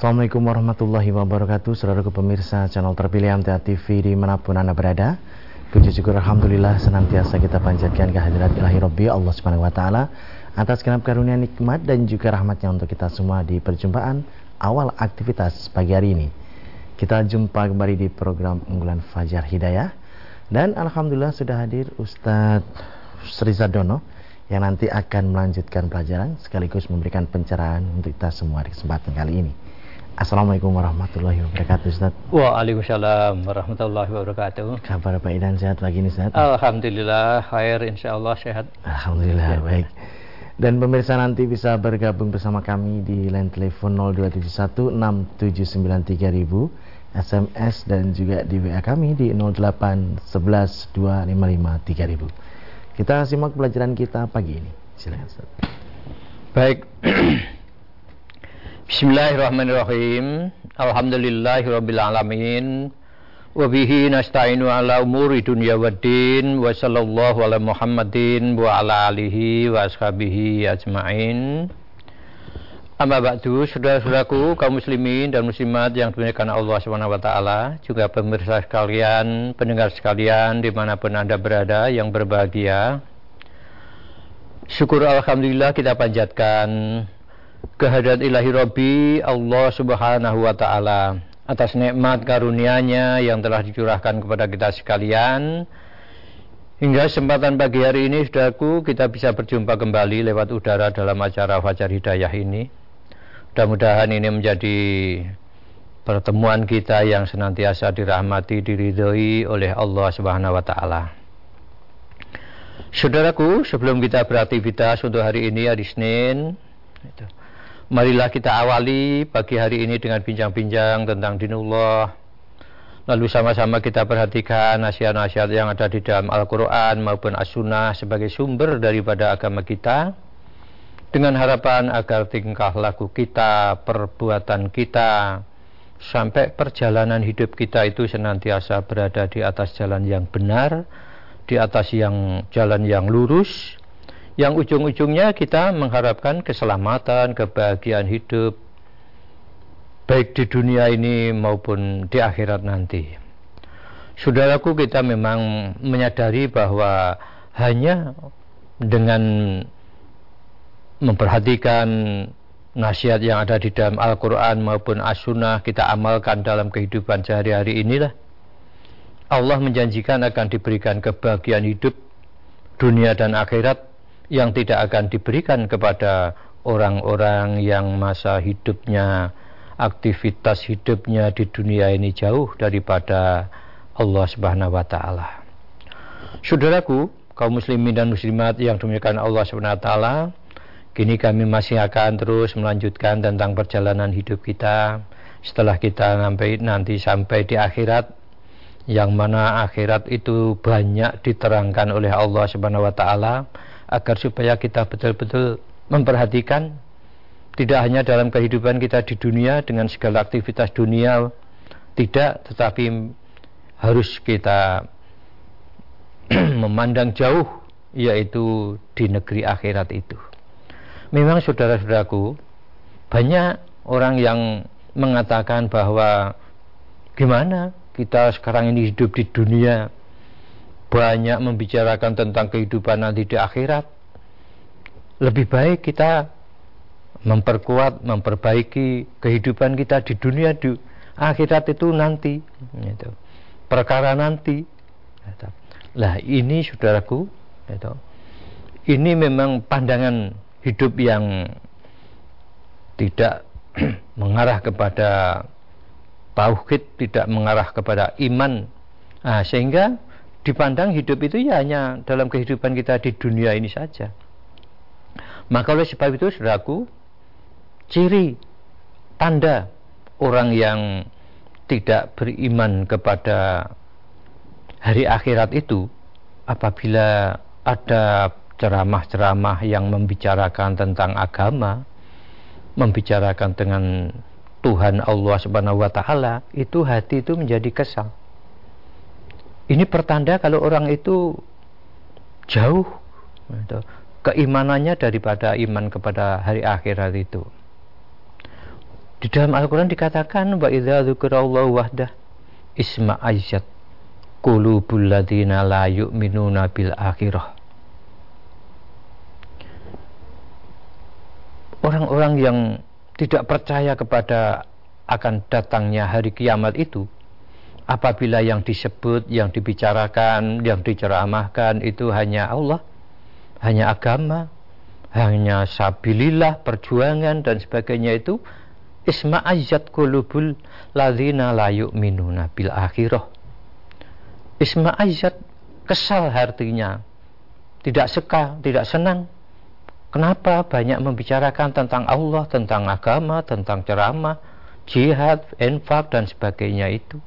Assalamualaikum warahmatullahi wabarakatuh Saudara pemirsa channel terpilih MTA TV di mana pun Anda berada Puji syukur Alhamdulillah senantiasa kita panjatkan kehadirat ilahi Rabbi Allah Subhanahu Wa Taala atas kenap karunia nikmat dan juga rahmatnya untuk kita semua di perjumpaan awal aktivitas pagi hari ini. Kita jumpa kembali di program unggulan Fajar Hidayah dan Alhamdulillah sudah hadir Ustadz Sri Zadono yang nanti akan melanjutkan pelajaran sekaligus memberikan pencerahan untuk kita semua di kesempatan kali ini. Assalamualaikum warahmatullahi wabarakatuh Ustaz. Waalaikumsalam warahmatullahi wabarakatuh. Kabar baik dan sehat pagi ini Ustaz? Alhamdulillah khair insyaallah sehat. Alhamdulillah ya. baik. Dan pemirsa nanti bisa bergabung bersama kami di line telepon 02716793000 SMS dan juga di WA kami di 08112553000 Kita simak pelajaran kita pagi ini. Silakan Ustaz. Baik Bismillahirrahmanirrahim. Alhamdulillahirabbil Wa bihi nasta'inu ala umuri dunya waddin wa sallallahu ala Muhammadin wa ala alihi wa ashabihi ajmain. Amma ba'du, saudara-saudaraku kaum muslimin dan muslimat yang dimuliakan Allah Subhanahu wa taala, juga pemirsa sekalian, pendengar sekalian di mana pun Anda berada yang berbahagia. Syukur alhamdulillah kita panjatkan kehadirat ilahi Rabbi Allah subhanahu wa ta'ala. Atas nikmat karunia-Nya yang telah dicurahkan kepada kita sekalian. Hingga kesempatan pagi hari ini saudaraku kita bisa berjumpa kembali lewat udara dalam acara Fajar Hidayah ini. Mudah-mudahan ini menjadi pertemuan kita yang senantiasa dirahmati diridhoi oleh Allah subhanahu wa ta'ala. Saudaraku, sebelum kita beraktivitas untuk hari ini hari Senin, Marilah kita awali pagi hari ini dengan bincang-bincang tentang dinullah. Lalu sama-sama kita perhatikan nasihat-nasihat yang ada di dalam Al-Quran maupun As-Sunnah sebagai sumber daripada agama kita. Dengan harapan agar tingkah laku kita, perbuatan kita, sampai perjalanan hidup kita itu senantiasa berada di atas jalan yang benar, di atas yang jalan yang lurus, yang ujung-ujungnya kita mengharapkan keselamatan, kebahagiaan hidup, baik di dunia ini maupun di akhirat nanti. Saudaraku, kita memang menyadari bahwa hanya dengan memperhatikan nasihat yang ada di dalam Al-Quran maupun As-Sunnah kita amalkan dalam kehidupan sehari-hari inilah Allah menjanjikan akan diberikan kebahagiaan hidup dunia dan akhirat yang tidak akan diberikan kepada orang-orang yang masa hidupnya, aktivitas hidupnya di dunia ini jauh daripada Allah Subhanahu wa taala. Saudaraku, kaum muslimin dan muslimat yang dimuliakan Allah Subhanahu wa taala, kini kami masih akan terus melanjutkan tentang perjalanan hidup kita setelah kita sampai nanti sampai di akhirat yang mana akhirat itu banyak diterangkan oleh Allah Subhanahu wa taala agar supaya kita betul-betul memperhatikan tidak hanya dalam kehidupan kita di dunia dengan segala aktivitas dunia tidak tetapi harus kita memandang jauh yaitu di negeri akhirat itu. Memang saudara-saudaraku banyak orang yang mengatakan bahwa gimana kita sekarang ini hidup di dunia banyak membicarakan tentang kehidupan nanti di akhirat. Lebih baik kita memperkuat, memperbaiki kehidupan kita di dunia di akhirat itu nanti. Gitu. Perkara nanti. Gitu. Lah ini saudaraku, gitu. ini memang pandangan hidup yang tidak mengarah kepada tauhid, tidak mengarah kepada iman. Nah, sehingga dipandang hidup itu ya hanya dalam kehidupan kita di dunia ini saja. Maka oleh sebab itu saudaraku, ciri tanda orang yang tidak beriman kepada hari akhirat itu apabila ada ceramah-ceramah yang membicarakan tentang agama, membicarakan dengan Tuhan Allah Subhanahu wa taala, itu hati itu menjadi kesal. Ini pertanda kalau orang itu jauh gitu, keimanannya daripada iman kepada hari akhirat itu. Di dalam Al-Quran dikatakan wa idza dzikrallahu wahdah isma aizat qulubul ladina la yu'minuna bil akhirah. Orang-orang yang tidak percaya kepada akan datangnya hari kiamat itu apabila yang disebut, yang dibicarakan, yang diceramahkan itu hanya Allah, hanya agama, hanya sabilillah, perjuangan dan sebagainya itu Isma ayat kulubul ladhina la yu'minuna bil akhirah. Isma ayat kesal hatinya. Tidak suka, tidak senang. Kenapa banyak membicarakan tentang Allah, tentang agama, tentang ceramah, jihad, infak dan sebagainya itu.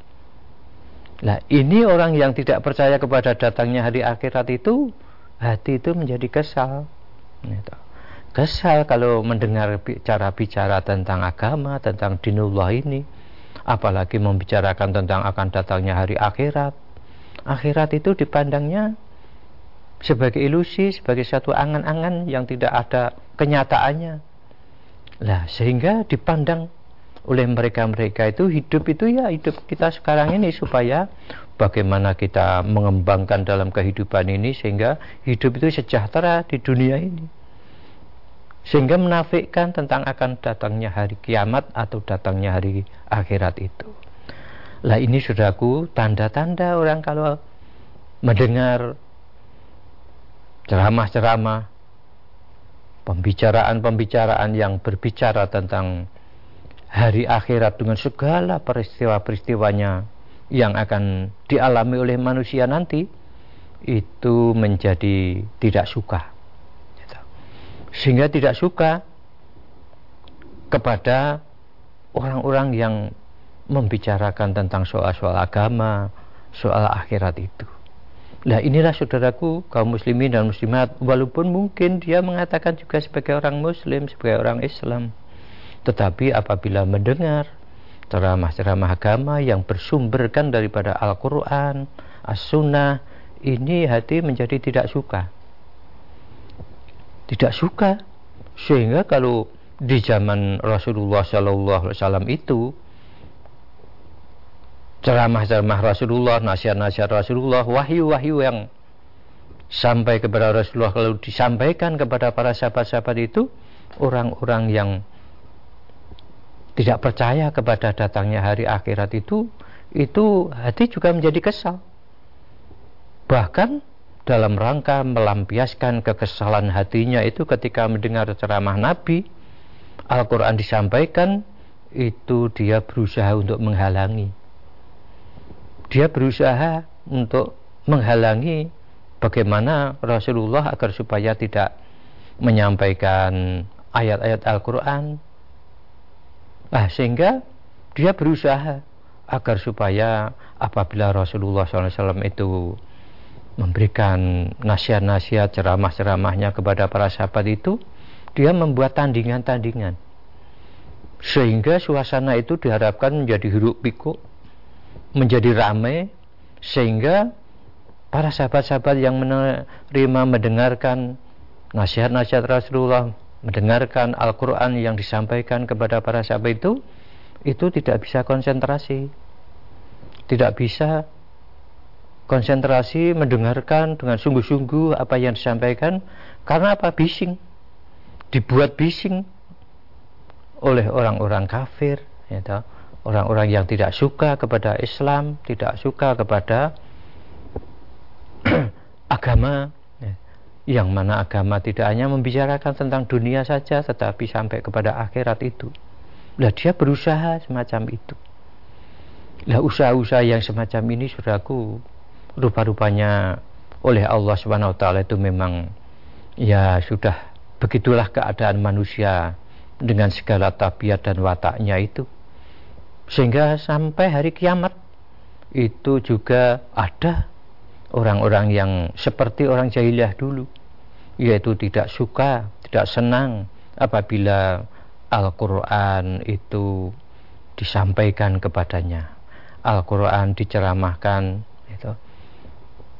Nah ini orang yang tidak percaya kepada datangnya hari akhirat itu hati itu menjadi kesal. Gitu kesal kalau mendengar cara bicara tentang agama, tentang dinullah ini. Apalagi membicarakan tentang akan datangnya hari akhirat. Akhirat itu dipandangnya sebagai ilusi, sebagai satu angan-angan yang tidak ada kenyataannya. Lah, sehingga dipandang oleh mereka-mereka itu hidup itu ya hidup kita sekarang ini supaya bagaimana kita mengembangkan dalam kehidupan ini sehingga hidup itu sejahtera di dunia ini sehingga menafikan tentang akan datangnya hari kiamat atau datangnya hari akhirat itu. Lah ini saudaraku tanda-tanda orang kalau mendengar ceramah-ceramah pembicaraan-pembicaraan yang berbicara tentang hari akhirat dengan segala peristiwa-peristiwanya yang akan dialami oleh manusia nanti itu menjadi tidak suka sehingga tidak suka kepada orang-orang yang membicarakan tentang soal-soal agama, soal akhirat itu. Nah inilah saudaraku kaum muslimin dan muslimat walaupun mungkin dia mengatakan juga sebagai orang muslim, sebagai orang Islam. Tetapi apabila mendengar ceramah-ceramah agama yang bersumberkan daripada Al-Quran, As-Sunnah, ini hati menjadi tidak suka. Tidak suka. Sehingga kalau di zaman Rasulullah Shallallahu Alaihi Wasallam itu ceramah-ceramah Rasulullah, nasihat-nasihat Rasulullah, wahyu-wahyu yang sampai kepada Rasulullah kalau disampaikan kepada para sahabat-sahabat itu orang-orang yang tidak percaya kepada datangnya hari akhirat itu itu hati juga menjadi kesal. Bahkan dalam rangka melampiaskan kekesalan hatinya itu ketika mendengar ceramah Nabi Al-Quran disampaikan itu dia berusaha untuk menghalangi. Dia berusaha untuk menghalangi bagaimana Rasulullah agar supaya tidak menyampaikan ayat-ayat Al-Quran nah, sehingga dia berusaha agar supaya apabila Rasulullah SAW itu memberikan nasihat-nasihat ceramah-ceramahnya kepada para sahabat itu dia membuat tandingan-tandingan. Sehingga suasana itu diharapkan menjadi hiruk pikuk menjadi ramai sehingga para sahabat-sahabat yang menerima mendengarkan nasihat-nasihat Rasulullah mendengarkan Al-Quran yang disampaikan kepada para sahabat itu itu tidak bisa konsentrasi. Tidak bisa konsentrasi mendengarkan dengan sungguh-sungguh apa yang disampaikan. Karena apa? Bising. Dibuat bising oleh orang-orang kafir ya orang-orang yang tidak suka kepada Islam tidak suka kepada agama. Yang mana agama tidak hanya membicarakan tentang dunia saja tetapi sampai kepada akhirat itu. Lah dia berusaha semacam itu. Lah usaha-usaha yang semacam ini saudaraku rupa-rupanya oleh Allah taala itu memang ya sudah begitulah keadaan manusia dengan segala tabiat dan wataknya itu. Sehingga sampai hari kiamat itu juga ada orang-orang yang seperti orang jahiliyah dulu yaitu tidak suka, tidak senang apabila Al-Qur'an itu disampaikan kepadanya. Al-Qur'an diceramahkan itu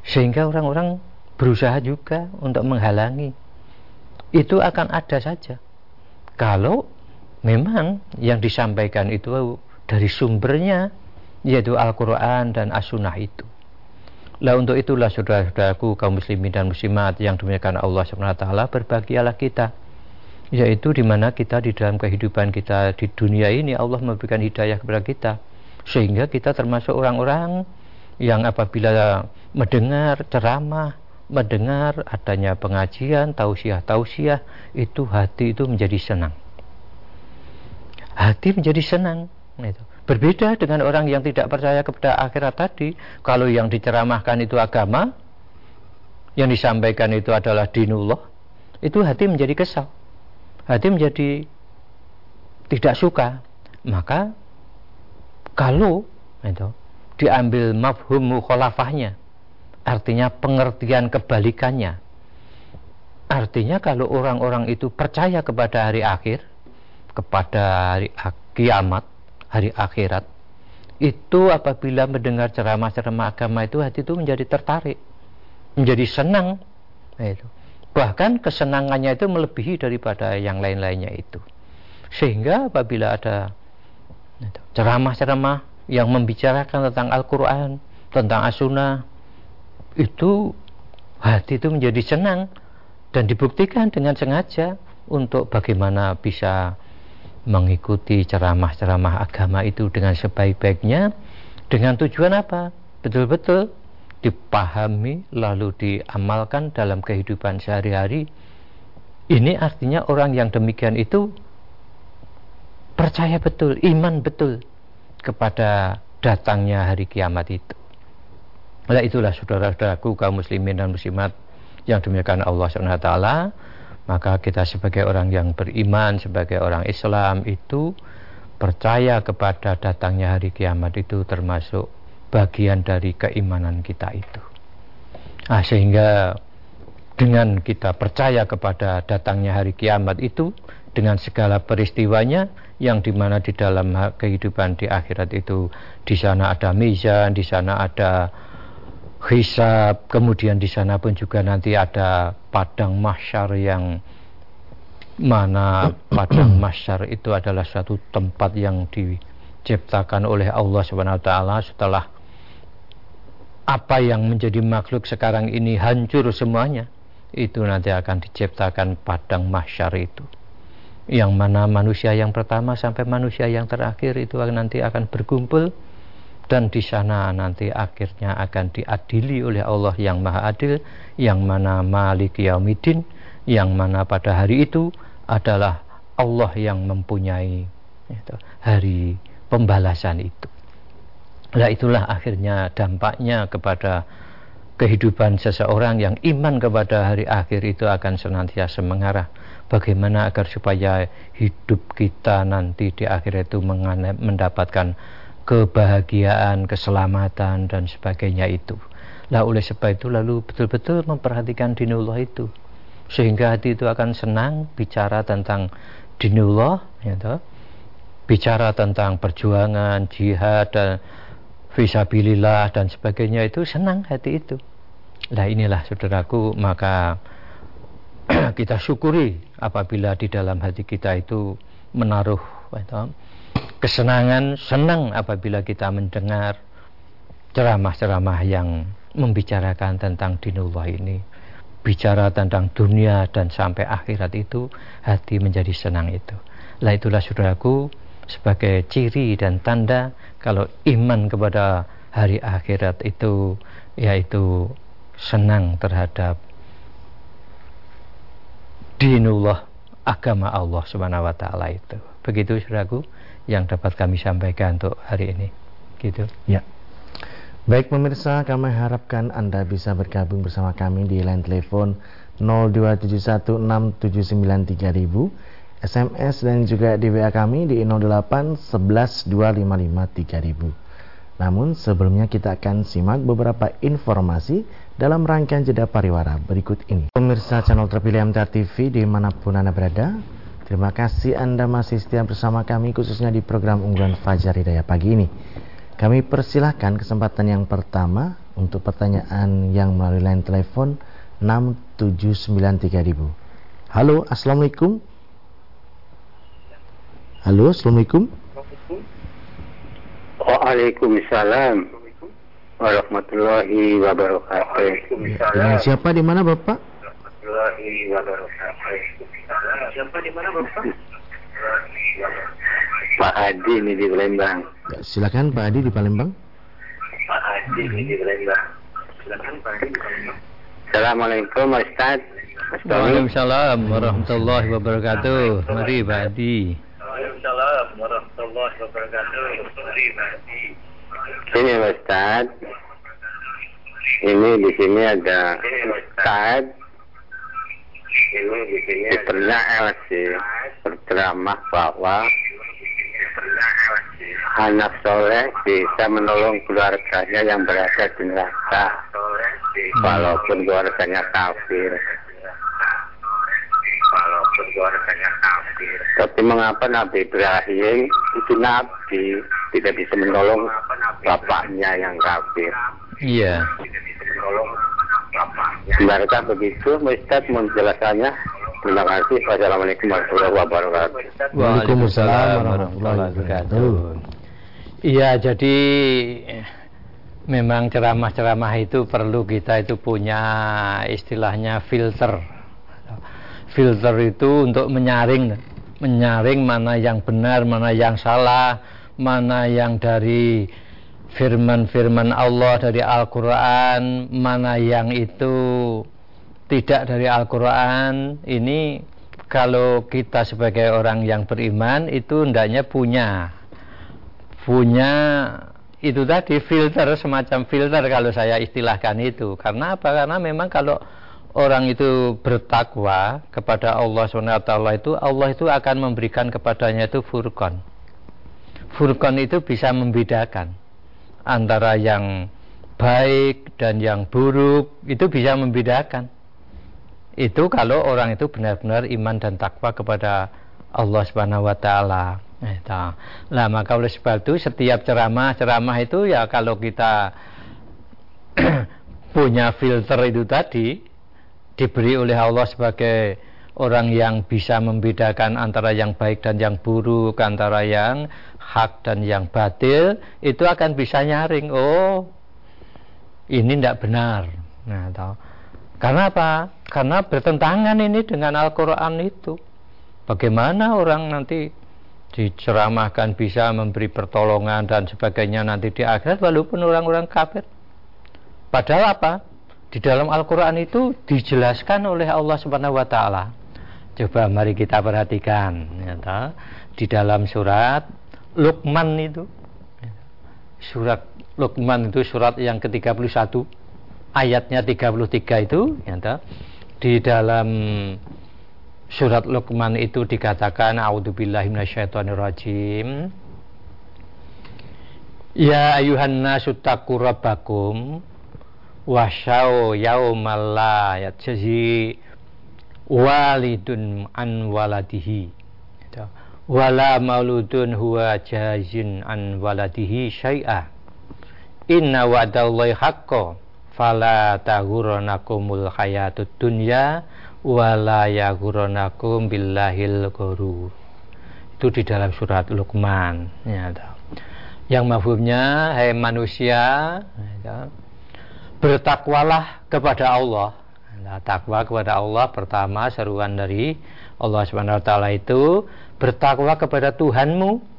sehingga orang-orang berusaha juga untuk menghalangi itu akan ada saja kalau memang yang disampaikan itu dari sumbernya yaitu Al-Quran dan As-Sunnah itu. Lah untuk itulah saudara-saudaraku kaum muslimin dan muslimat yang dimuliakan Allah SWT berbahagialah kita. Yaitu di mana kita di dalam kehidupan kita di dunia ini Allah memberikan hidayah kepada kita. Sehingga kita termasuk orang-orang yang apabila mendengar ceramah mendengar adanya pengajian tausiah-tausiah itu hati itu menjadi senang. Hati menjadi senang itu Berbeda dengan orang yang tidak percaya kepada akhirat tadi. Kalau yang diceramahkan itu agama, yang disampaikan itu adalah dinullah, itu hati menjadi kesal. Hati menjadi tidak suka. Maka kalau itu diambil mafhum mukhalafahnya, artinya pengertian kebalikannya. Artinya kalau orang-orang itu percaya kepada hari akhir, kepada hari kiamat, hari akhirat. Itu apabila mendengar ceramah-ceramah agama itu hati itu menjadi tertarik menjadi senang. Nah, itu. Bahkan kesenangannya itu melebihi daripada yang lain-lainnya itu. Sehingga apabila ada ceramah-ceramah yang membicarakan tentang Al-Quran tentang As-Sunnah itu hati itu menjadi senang dan dibuktikan dengan sengaja untuk bagaimana bisa mengikuti ceramah-ceramah agama itu dengan sebaik-baiknya dengan tujuan apa? Betul-betul dipahami lalu diamalkan dalam kehidupan sehari-hari. Ini artinya orang yang demikian itu percaya betul, iman betul kepada datangnya hari kiamat itu. Nah itulah saudara-saudaraku kaum muslimin dan muslimat yang demikian Allah SWT maka kita sebagai orang yang beriman, sebagai orang Islam itu percaya kepada datangnya hari kiamat itu termasuk bagian dari keimanan kita itu. Nah, sehingga dengan kita percaya kepada datangnya hari kiamat itu dengan segala peristiwanya yang di mana di dalam kehidupan di akhirat itu di sana ada mizan, di sana ada hisab, kemudian di sana pun juga nanti ada padang mahsyar yang mana padang mahsyar itu adalah suatu tempat yang diciptakan oleh Allah Subhanahu wa taala. Setelah apa yang menjadi makhluk sekarang ini hancur semuanya itu nanti akan diciptakan padang mahsyar itu. Yang mana manusia yang pertama sampai manusia yang terakhir itu nanti akan berkumpul dan di sana nanti akhirnya akan diadili oleh Allah yang Maha Adil yang mana Malik Yaumidin yang mana pada hari itu adalah Allah yang mempunyai itu, hari pembalasan itu. Nah itulah akhirnya dampaknya kepada kehidupan seseorang yang iman kepada hari akhir itu akan senantiasa mengarah bagaimana agar supaya hidup kita nanti di akhir itu mendapatkan kebahagiaan, keselamatan dan sebagainya itu. Lah oleh sebab itu lalu betul-betul memperhatikan dinullah itu. Sehingga hati itu akan senang bicara tentang dinullah ya toh. Bicara tentang perjuangan, jihad dan visabilillah dan sebagainya itu senang hati itu. Nah inilah saudaraku maka kita syukuri apabila di dalam hati kita itu menaruh ya kesenangan, senang apabila kita mendengar ceramah-ceramah yang membicarakan tentang dinullah ini. Bicara tentang dunia dan sampai akhirat itu, hati menjadi senang itu. Lah itulah saudaraku, sebagai ciri dan tanda kalau iman kepada hari akhirat itu yaitu senang terhadap dinullah agama Allah Subhanahu wa taala itu. Begitu saudaraku yang dapat kami sampaikan untuk hari ini. Gitu. Ya. Baik pemirsa, kami harapkan Anda bisa bergabung bersama kami di line telepon 02716793000, SMS dan juga di WA kami di 08112553000. Namun sebelumnya kita akan simak beberapa informasi dalam rangkaian jeda pariwara berikut ini. Pemirsa channel terpilih MTA TV di mana pun Anda berada, Terima kasih Anda masih setia bersama kami khususnya di program unggulan Fajar Hidayah pagi ini. Kami persilahkan kesempatan yang pertama untuk pertanyaan yang melalui line telepon 6793.000. Halo, Assalamualaikum. Halo, Assalamualaikum. Waalaikumsalam warahmatullahi wabarakatuh. Dengan siapa di mana Bapak? Siapa di mana Bapak? Pak Adi ini di Palembang. Ya, silakan Pak Adi di Palembang. Pak Adi ini di Palembang. Silakan Pak Adi di Palembang. Assalamualaikum Ustaz. Waalaikumsalam warahmatullahi wabarakatuh. Mari Pak Adi. Waalaikumsalam warahmatullahi wabarakatuh. Mari Pak Adi. Ini Ustaz. Ini di sini ada Ustaz. Ini pernah LC berceramah bahwa anak soleh bisa menolong keluarganya yang berada di neraka. Walaupun keluarganya kafir. Walaupun keluarganya kafir. Tapi mengapa Nabi Ibrahim itu Nabi? Tidak bisa menolong bapaknya yang kafir. Iya Benarkah begitu Ustaz menjelaskannya Terima kasih. Wassalamualaikum warahmatullahi wabarakatuh. Waalaikumsalam warahmatullahi wabarakatuh. Iya, jadi memang ceramah-ceramah itu perlu kita itu punya istilahnya filter. Filter itu untuk menyaring, menyaring mana yang benar, mana yang salah, mana yang dari firman-firman Allah dari Al-Quran, mana yang itu? Tidak dari Al-Quran. Ini kalau kita sebagai orang yang beriman itu hendaknya punya. Punya itu tadi filter semacam filter kalau saya istilahkan itu. Karena apa? Karena memang kalau orang itu bertakwa kepada Allah SWT itu Allah itu akan memberikan kepadanya itu furqan. Furqan itu bisa membedakan antara yang baik dan yang buruk itu bisa membedakan itu kalau orang itu benar-benar iman dan takwa kepada Allah Subhanahu wa taala. Nah, maka oleh sebab itu setiap ceramah-ceramah itu ya kalau kita punya filter itu tadi diberi oleh Allah sebagai orang yang bisa membedakan antara yang baik dan yang buruk, antara yang hak dan yang batil, itu akan bisa nyaring. Oh, ini tidak benar. Nah, tahu. Karena apa? Karena bertentangan ini dengan Al-Quran itu. Bagaimana orang nanti diceramahkan bisa memberi pertolongan dan sebagainya nanti di akhirat walaupun orang-orang kafir. Padahal apa? Di dalam Al-Quran itu dijelaskan oleh Allah Subhanahu wa Ta'ala. Coba mari kita perhatikan. Ya, di dalam surat Luqman itu. Surat Luqman itu surat yang ke-31 ayatnya 33 itu ya, di dalam surat Luqman itu dikatakan a'udzubillahi minasyaitonirrajim. Ya ayuhan nasu taqu rabbakum wasyau yaumal la yajzi walidun an waladihi wala mauludun huwa jazin an waladihi syai'ah inna wa'dallahi haqqo. Fala tahuranakumul hayatud dunya wala yaghuranakum billahil ghurur. Itu di dalam surat Luqman. Ya, yang mafhumnya hai manusia ya, bertakwalah kepada Allah nah, takwa kepada Allah pertama seruan dari Allah Subhanahu wa taala itu bertakwa kepada Tuhanmu.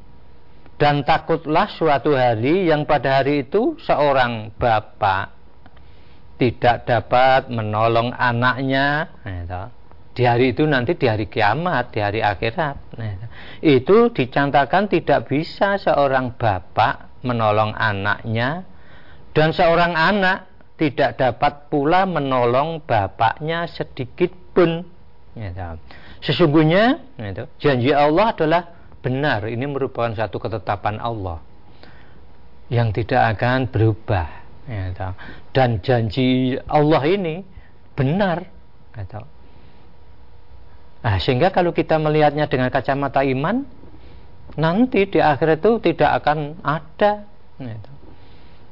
Dan takutlah suatu hari yang pada hari itu seorang bapak tidak dapat menolong anaknya. Nah, di hari itu nanti di hari kiamat di hari akhirat. Nah, itu dicantakan tidak bisa seorang bapak menolong anaknya dan seorang anak tidak dapat pula menolong bapaknya sedikit pun. Ya, sesungguhnya ya, janji Allah adalah benar. Ini merupakan satu ketetapan Allah yang tidak akan berubah ya, dan janji Allah ini benar nah, sehingga kalau kita melihatnya dengan kacamata iman nanti di akhir itu tidak akan ada ya,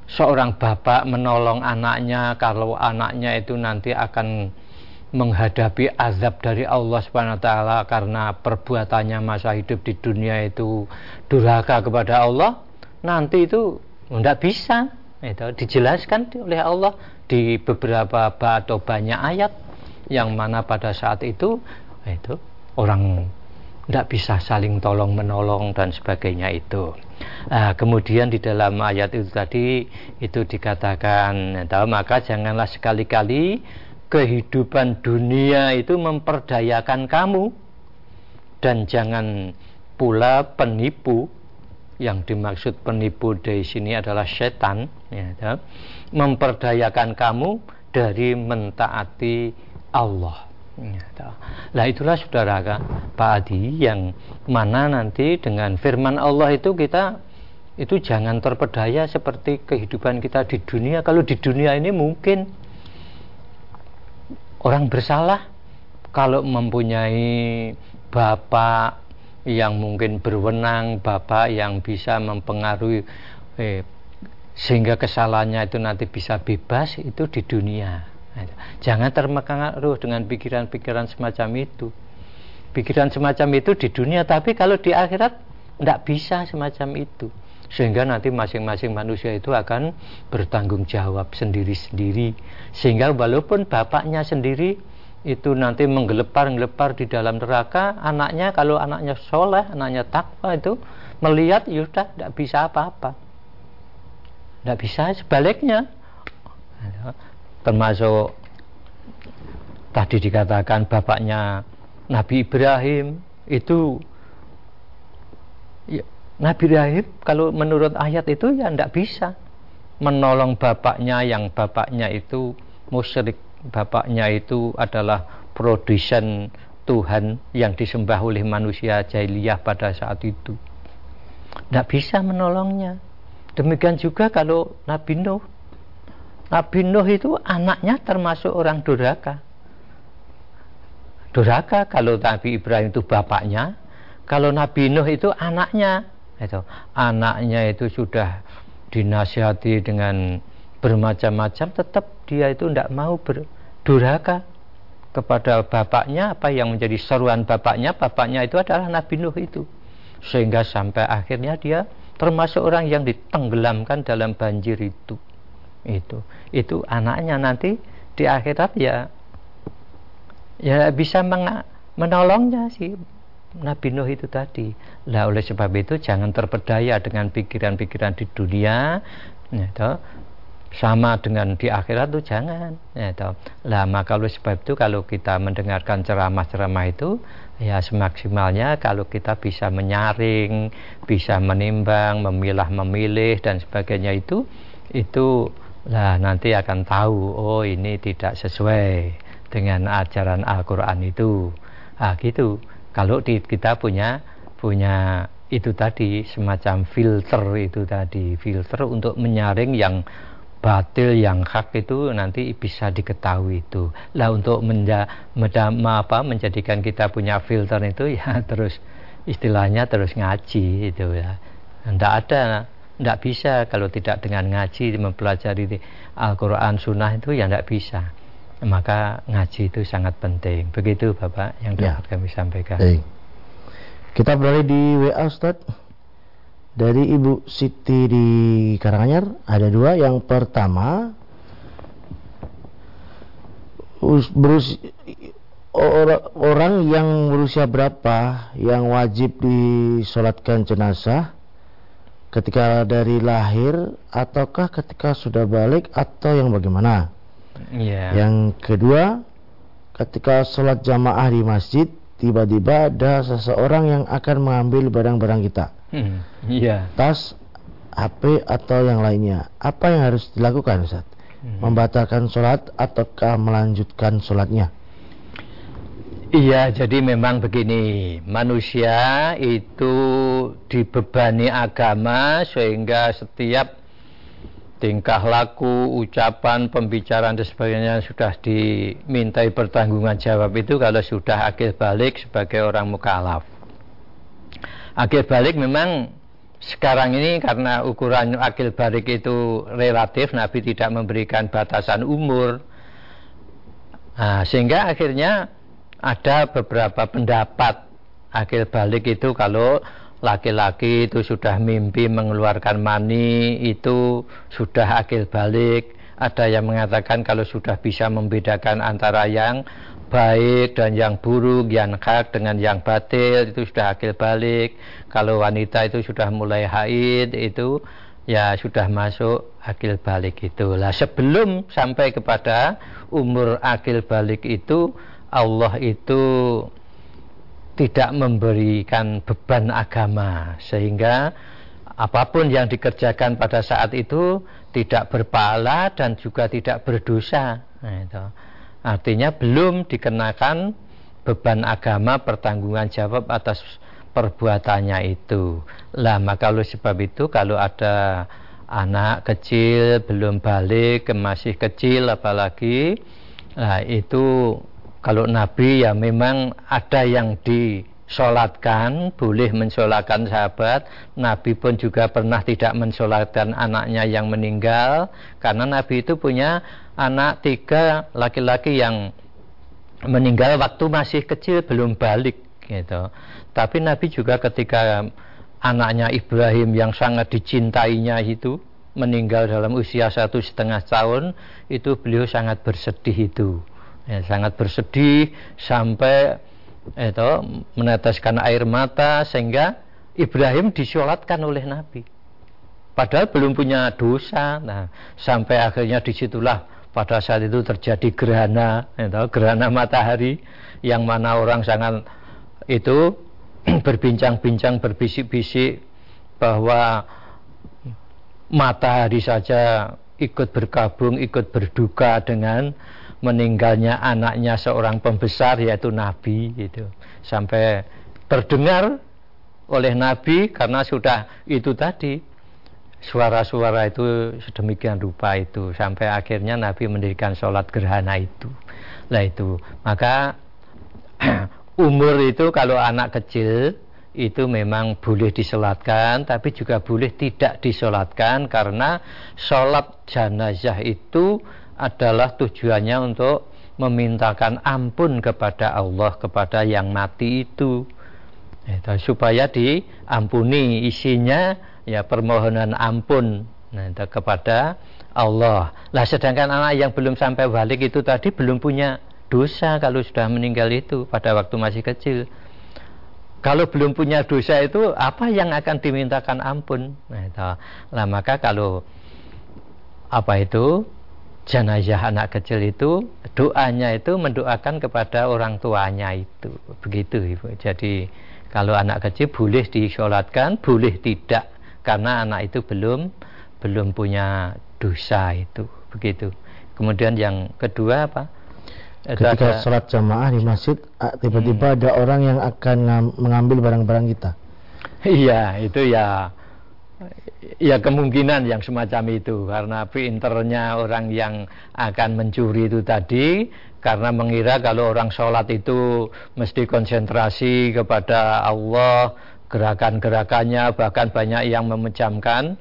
seorang bapak menolong anaknya kalau anaknya itu nanti akan menghadapi azab dari Allah Subhanahu wa taala karena perbuatannya masa hidup di dunia itu durhaka kepada Allah, nanti itu tidak bisa. Itu dijelaskan oleh Allah di beberapa atau banyak ayat yang mana pada saat itu itu orang tidak bisa saling tolong menolong dan sebagainya itu. Nah, kemudian di dalam ayat itu tadi itu dikatakan, maka janganlah sekali-kali kehidupan dunia itu memperdayakan kamu dan jangan pula penipu. Yang dimaksud penipu di sini adalah setan ya, memperdayakan kamu dari mentaati Allah Nah itulah saudara Pak Adi yang mana nanti dengan firman Allah itu kita itu jangan terpedaya seperti kehidupan kita di dunia. Kalau di dunia ini mungkin orang bersalah kalau mempunyai bapak yang mungkin berwenang, bapak yang bisa mempengaruhi eh, sehingga kesalahannya itu nanti bisa bebas itu di dunia. Jangan terpengaruh dengan pikiran-pikiran semacam itu. Pikiran semacam itu di dunia, tapi kalau di akhirat tidak bisa semacam itu. Sehingga nanti masing-masing manusia itu akan bertanggung jawab sendiri-sendiri. Sehingga walaupun bapaknya sendiri itu nanti menggelepar-gelepar di dalam neraka, anaknya kalau anaknya soleh, anaknya takwa itu melihat yaudah tidak bisa apa-apa. Tidak bisa sebaliknya termasuk tadi dikatakan bapaknya Nabi Ibrahim itu ya, Nabi Ibrahim kalau menurut ayat itu ya tidak bisa menolong bapaknya yang bapaknya itu musyrik. Bapaknya itu adalah produsen Tuhan yang disembah oleh manusia jahiliyah pada saat itu. Tidak bisa menolongnya. Demikian juga kalau Nabi Nuh Nabi Nuh itu anaknya termasuk orang durhaka. Durhaka kalau Nabi Ibrahim itu bapaknya, kalau Nabi Nuh itu anaknya. Itu anaknya itu sudah dinasihati dengan bermacam-macam, tetap dia itu tidak mau berdurhaka kepada bapaknya apa yang menjadi seruan bapaknya bapaknya itu adalah Nabi Nuh itu sehingga sampai akhirnya dia termasuk orang yang ditenggelamkan dalam banjir itu itu itu anaknya nanti di akhirat ya ya bisa menolongnya si Nabi Nuh itu tadi. Lah oleh sebab itu jangan terpedaya dengan pikiran-pikiran di dunia, ya, toh. sama dengan di akhirat itu jangan. Ya, toh. Lah maka oleh sebab itu kalau kita mendengarkan ceramah-ceramah itu ya semaksimalnya kalau kita bisa menyaring, bisa menimbang, memilah, memilih dan sebagainya itu itu Nah, nanti akan tahu, oh ini tidak sesuai dengan ajaran Al-Quran itu. Ah, gitu. Kalau di, kita punya punya itu tadi semacam filter itu tadi filter untuk menyaring yang batil yang hak itu nanti bisa diketahui itu lah untuk menja, menja, apa, menjadikan kita punya filter itu ya terus istilahnya terus ngaji itu ya tidak ada tidak bisa kalau tidak dengan ngaji mempelajari Al-Quran Sunnah itu ya tidak bisa maka ngaji itu sangat penting begitu Bapak yang ya. dapat ya. kami sampaikan Baik. kita beralih di WA Ustaz dari Ibu Siti di Karanganyar ada dua yang pertama berus orang yang berusia berapa yang wajib disolatkan jenazah ketika dari lahir ataukah ketika sudah balik atau yang bagaimana? Yeah. Yang kedua, ketika sholat jamaah di masjid tiba-tiba ada seseorang yang akan mengambil barang-barang kita, hmm. yeah. tas, HP atau yang lainnya. Apa yang harus dilakukan, Ustaz? Hmm. Membatalkan sholat ataukah melanjutkan sholatnya? Iya, jadi memang begini, manusia itu dibebani agama sehingga setiap tingkah laku, ucapan, pembicaraan dan sebagainya sudah dimintai pertanggungan jawab itu kalau sudah akhir balik sebagai orang mukalaf. Akhir balik memang sekarang ini karena ukuran akhir balik itu relatif, Nabi tidak memberikan batasan umur Nah, sehingga akhirnya ada beberapa pendapat. Akil balik itu kalau laki-laki itu sudah mimpi mengeluarkan mani itu sudah akil balik. Ada yang mengatakan kalau sudah bisa membedakan antara yang baik dan yang buruk yang hak dengan yang batil itu sudah akil balik. Kalau wanita itu sudah mulai haid itu ya sudah masuk akil balik itu. Lah sebelum sampai kepada umur akil balik itu Allah itu tidak memberikan beban agama sehingga apa pun yang dikerjakan pada saat itu tidak berpahala dan juga tidak berdosa. Nah, itu. Artinya belum dikenakan beban agama pertanggungan jawab atas perbuatannya itu. Lah maka oleh sebab itu kalau ada anak kecil belum balik masih kecil apalagi nah itu kalau Nabi ya memang ada yang disolatkan, boleh mensolatkan sahabat. Nabi pun juga pernah tidak mensolatkan anaknya yang meninggal, karena Nabi itu punya anak tiga laki-laki yang meninggal waktu masih kecil belum balik gitu. Tapi Nabi juga ketika anaknya Ibrahim yang sangat dicintainya itu meninggal dalam usia satu setengah tahun itu beliau sangat bersedih itu ya, sangat bersedih sampai itu meneteskan air mata sehingga Ibrahim disolatkan oleh Nabi. Padahal belum punya dosa. Nah, sampai akhirnya di situlah pada saat itu terjadi gerhana, itu, gerhana matahari yang mana orang sangat itu berbincang-bincang berbisik-bisik bahwa matahari saja ikut berkabung, ikut berduka dengan meninggalnya anaknya seorang pembesar yaitu Nabi itu sampai terdengar oleh Nabi karena sudah itu tadi. Suara-suara itu sedemikian rupa itu sampai akhirnya Nabi mendirikan sholat gerhana itu. Lah itu maka umur itu kalau anak kecil itu memang boleh disolatkan tapi juga boleh tidak disolatkan karena sholat jenazah itu adalah tujuannya untuk memintakan ampun kepada Allah kepada yang mati itu. Itu supaya diampuni isinya ya permohonan ampun nah, kepada Allah. Lah sedangkan anak yang belum sampai balik itu tadi belum punya dosa kalau sudah meninggal itu pada waktu masih kecil. Kalau belum punya dosa itu apa yang akan dimintakan ampun? Nah, itu. lah maka kalau apa itu jenazah anak kecil itu doanya itu mendoakan kepada orang tuanya itu. Begitu ibu. Jadi kalau anak kecil boleh disolatkan boleh tidak karena anak itu belum belum punya dosa itu. Begitu. Kemudian yang kedua apa? Ketika ada, sholat jamaah di masjid tiba-tiba hmm. ada orang yang akan mengambil barang-barang kita. Iya itu ya ya kemungkinan yang semacam itu. Karena pinternya orang yang akan mencuri itu tadi karena mengira kalau orang sholat itu mesti konsentrasi kepada Allah gerakan-gerakannya bahkan banyak yang memejamkan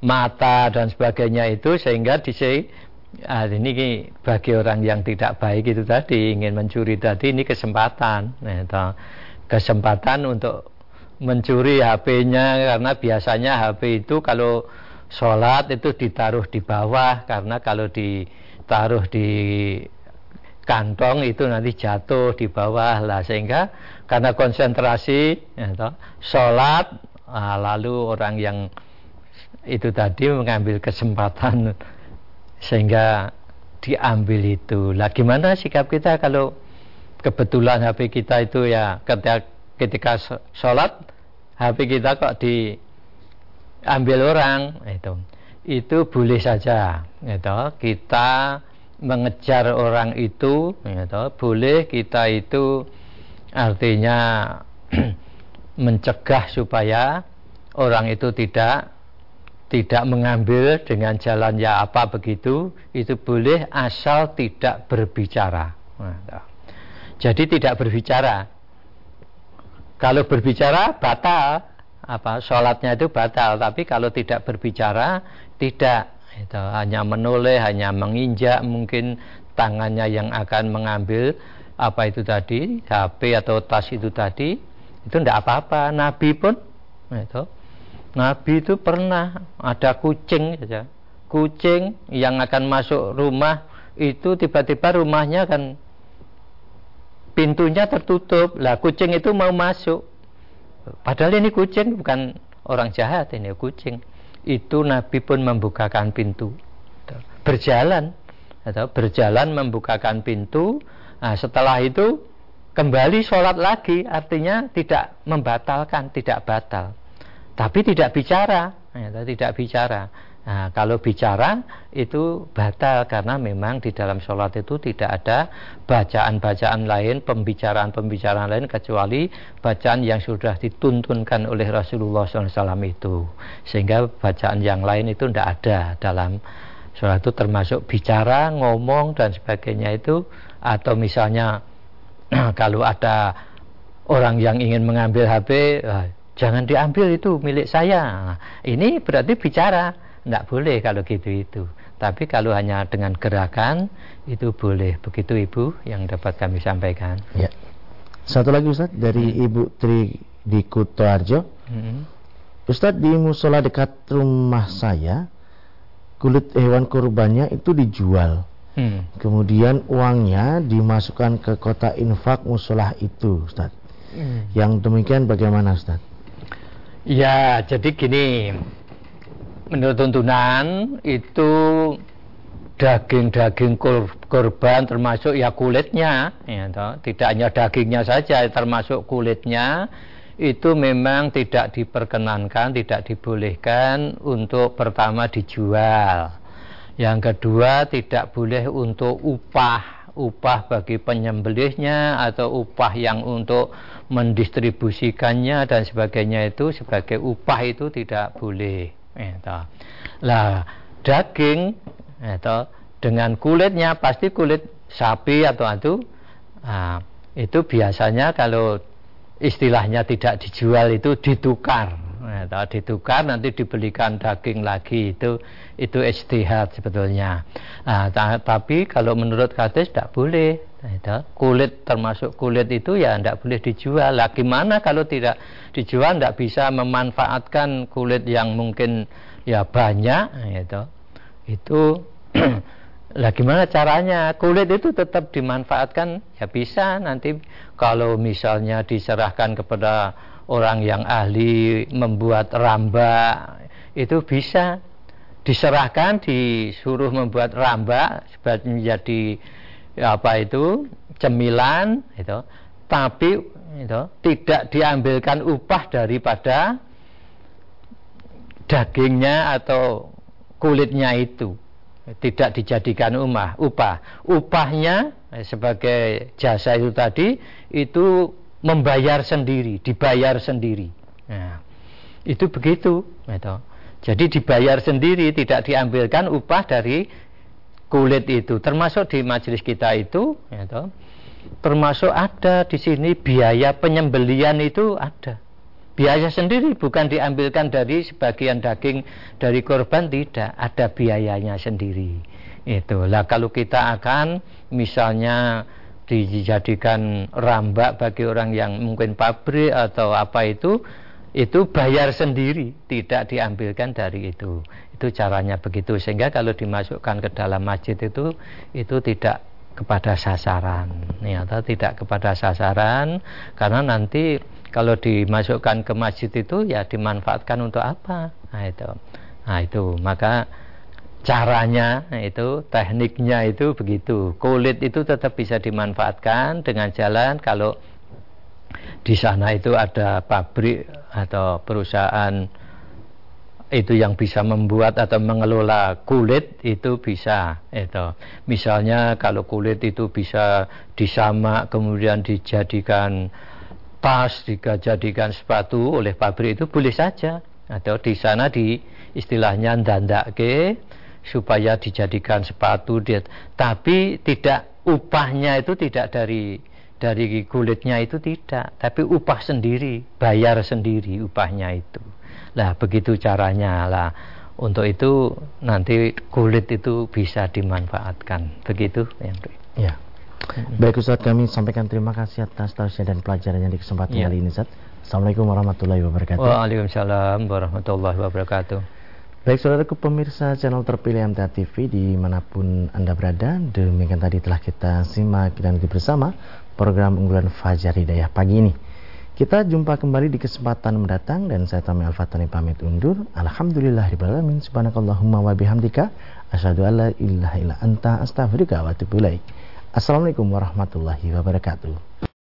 mata dan sebagainya itu sehingga di ah, ini bagi orang yang tidak baik itu tadi ingin mencuri tadi ini kesempatan. Nah, kesempatan untuk mencuri HP-nya karena biasanya HP itu kalau sholat itu ditaruh di bawah karena kalau ditaruh di kantong itu nanti jatuh di bawah lah. Sehingga karena konsentrasi ya, toh, sholat nah, lalu orang yang itu tadi mengambil kesempatan sehingga diambil itu. Lah gimana sikap kita kalau kebetulan HP kita itu ya ketika ketika sholat HP kita kok diambil orang itu. Itu boleh saja itu kita mengejar orang itu itu boleh kita itu artinya mencegah supaya orang itu tidak tidak mengambil dengan jalan ya apa begitu itu boleh asal tidak berbicara nah, jadi tidak berbicara kalau berbicara batal, apa sholatnya itu batal. Tapi kalau tidak berbicara tidak. Itu hanya menoleh, hanya menginjak mungkin tangannya yang akan mengambil apa itu tadi HP atau tas itu tadi. Itu tidak apa-apa. Nabi pun itu. Nabi itu pernah ada kucing saja. Kucing yang akan masuk rumah itu tiba-tiba rumahnya kan pintunya tertutup. Lah kucing itu mau masuk. Padahal ini kucing bukan orang jahat ini kucing. Itu Nabi pun membukakan pintu. Berjalan atau berjalan membukakan pintu. Nah, setelah itu kembali sholat lagi. Artinya tidak membatalkan tidak batal. Tapi tidak bicara. Ya, tidak bicara Nah, kalau bicara itu batal karena memang di dalam sholat itu tidak ada bacaan-bacaan lain, pembicaraan-pembicaraan lain kecuali bacaan yang sudah dituntunkan oleh Rasulullah SAW itu. Sehingga bacaan yang lain itu tidak ada dalam sholat itu termasuk bicara, ngomong dan sebagainya itu atau misalnya kalau ada orang yang ingin mengambil HP, jangan diambil itu milik saya. Nah, ini berarti bicara tidak boleh kalau gitu itu. Tapi kalau hanya dengan gerakan itu boleh. Begitu Ibu yang dapat kami sampaikan. Ya. Satu lagi Ustaz dari hmm. Ibu Tri di Kutoarjo. Hmm. Ustaz di musola dekat rumah saya kulit hewan kurbannya itu dijual. Hmm. Kemudian uangnya dimasukkan ke kota infak musola itu, Ustaz. Hmm. Yang demikian bagaimana, Ustaz? Ya, jadi gini, menurut tuntunan itu daging-daging korban termasuk ya kulitnya ya toh. tidak hanya dagingnya saja termasuk kulitnya itu memang tidak diperkenankan tidak dibolehkan untuk pertama dijual yang kedua tidak boleh untuk upah upah bagi penyembelihnya atau upah yang untuk mendistribusikannya dan sebagainya itu sebagai upah itu tidak boleh itu. Lah daging itu dengan kulitnya pasti kulit sapi atau itu nah, itu biasanya kalau istilahnya tidak dijual itu ditukar nah, ditukar nanti dibelikan daging lagi itu itu istihad sebetulnya nah, tapi kalau menurut hadis tidak boleh itu kulit termasuk kulit itu ya tidak boleh dijual. Lah gimana kalau tidak dijual tidak bisa memanfaatkan kulit yang mungkin ya banyak itu. Itu lah gimana caranya? Kulit itu tetap dimanfaatkan ya bisa nanti kalau misalnya diserahkan kepada orang yang ahli membuat rambak itu bisa diserahkan disuruh membuat rambak sebagai menjadi apa itu cemilan itu. Tapi itu tidak diambilkan upah daripada dagingnya atau kulitnya itu. Tidak dijadikan umah upah. Upahnya eh, sebagai jasa itu tadi itu membayar sendiri dibayar sendiri. Nah, itu begitu itu. jadi dibayar sendiri tidak diambilkan upah dari kulit itu. Termasuk di majelis kita itu toh, termasuk ada di sini biaya penyembelian itu ada. Biaya sendiri bukan diambilkan dari sebagian daging dari korban tidak. Ada biayanya sendiri itu lah kalau kita akan misalnya dijadikan rambak bagi orang yang mungkin pabrik atau apa itu itu bayar sendiri tidak diambilkan dari itu. Itu caranya begitu. Sehingga kalau dimasukkan ke dalam masjid itu itu tidak kepada sasaran. Ya atau tidak kepada sasaran karena nanti kalau dimasukkan ke masjid itu ya dimanfaatkan untuk apa? Nah itu. Nah itu. Maka caranya nah itu tekniknya itu begitu. Kulit itu tetap bisa dimanfaatkan dengan jalan kalau di sana itu ada pabrik atau perusahaan itu yang bisa membuat atau mengelola kulit itu bisa itu. Misalnya kalau kulit itu bisa disamak kemudian dijadikan tas dijadikan sepatu oleh pabrik itu boleh saja. Atau di sana di istilahnya ke supaya dijadikan sepatu dia. Tapi tidak upahnya itu tidak dari dari kulitnya itu tidak. Tapi upah sendiri bayar sendiri upahnya itu. Lah begitu caranya. Lah untuk itu nanti kulit itu bisa dimanfaatkan. Begitu yang ya. Baik Ustaz kami sampaikan terima kasih atas tausiah dan pelajarannya di kesempatan ya. kali ini Ustaz. Assalamualaikum warahmatullahi wabarakatuh. Waalaikumsalam warahmatullahi wabarakatuh Baik saudaraku pemirsa channel terpilih MTA TV di mana pun Anda berada Demikian tadi telah kita simak dan bersama program unggulan Fajar Hidayah pagi ini kita jumpa kembali di kesempatan mendatang dan saya Tami Al-Fatani pamit undur. Alhamdulillahirrahmanirrahim. Subhanakallahumma wa bihamdika. Asyadu alla illa anta astaghfirullah wa Assalamualaikum warahmatullahi wabarakatuh.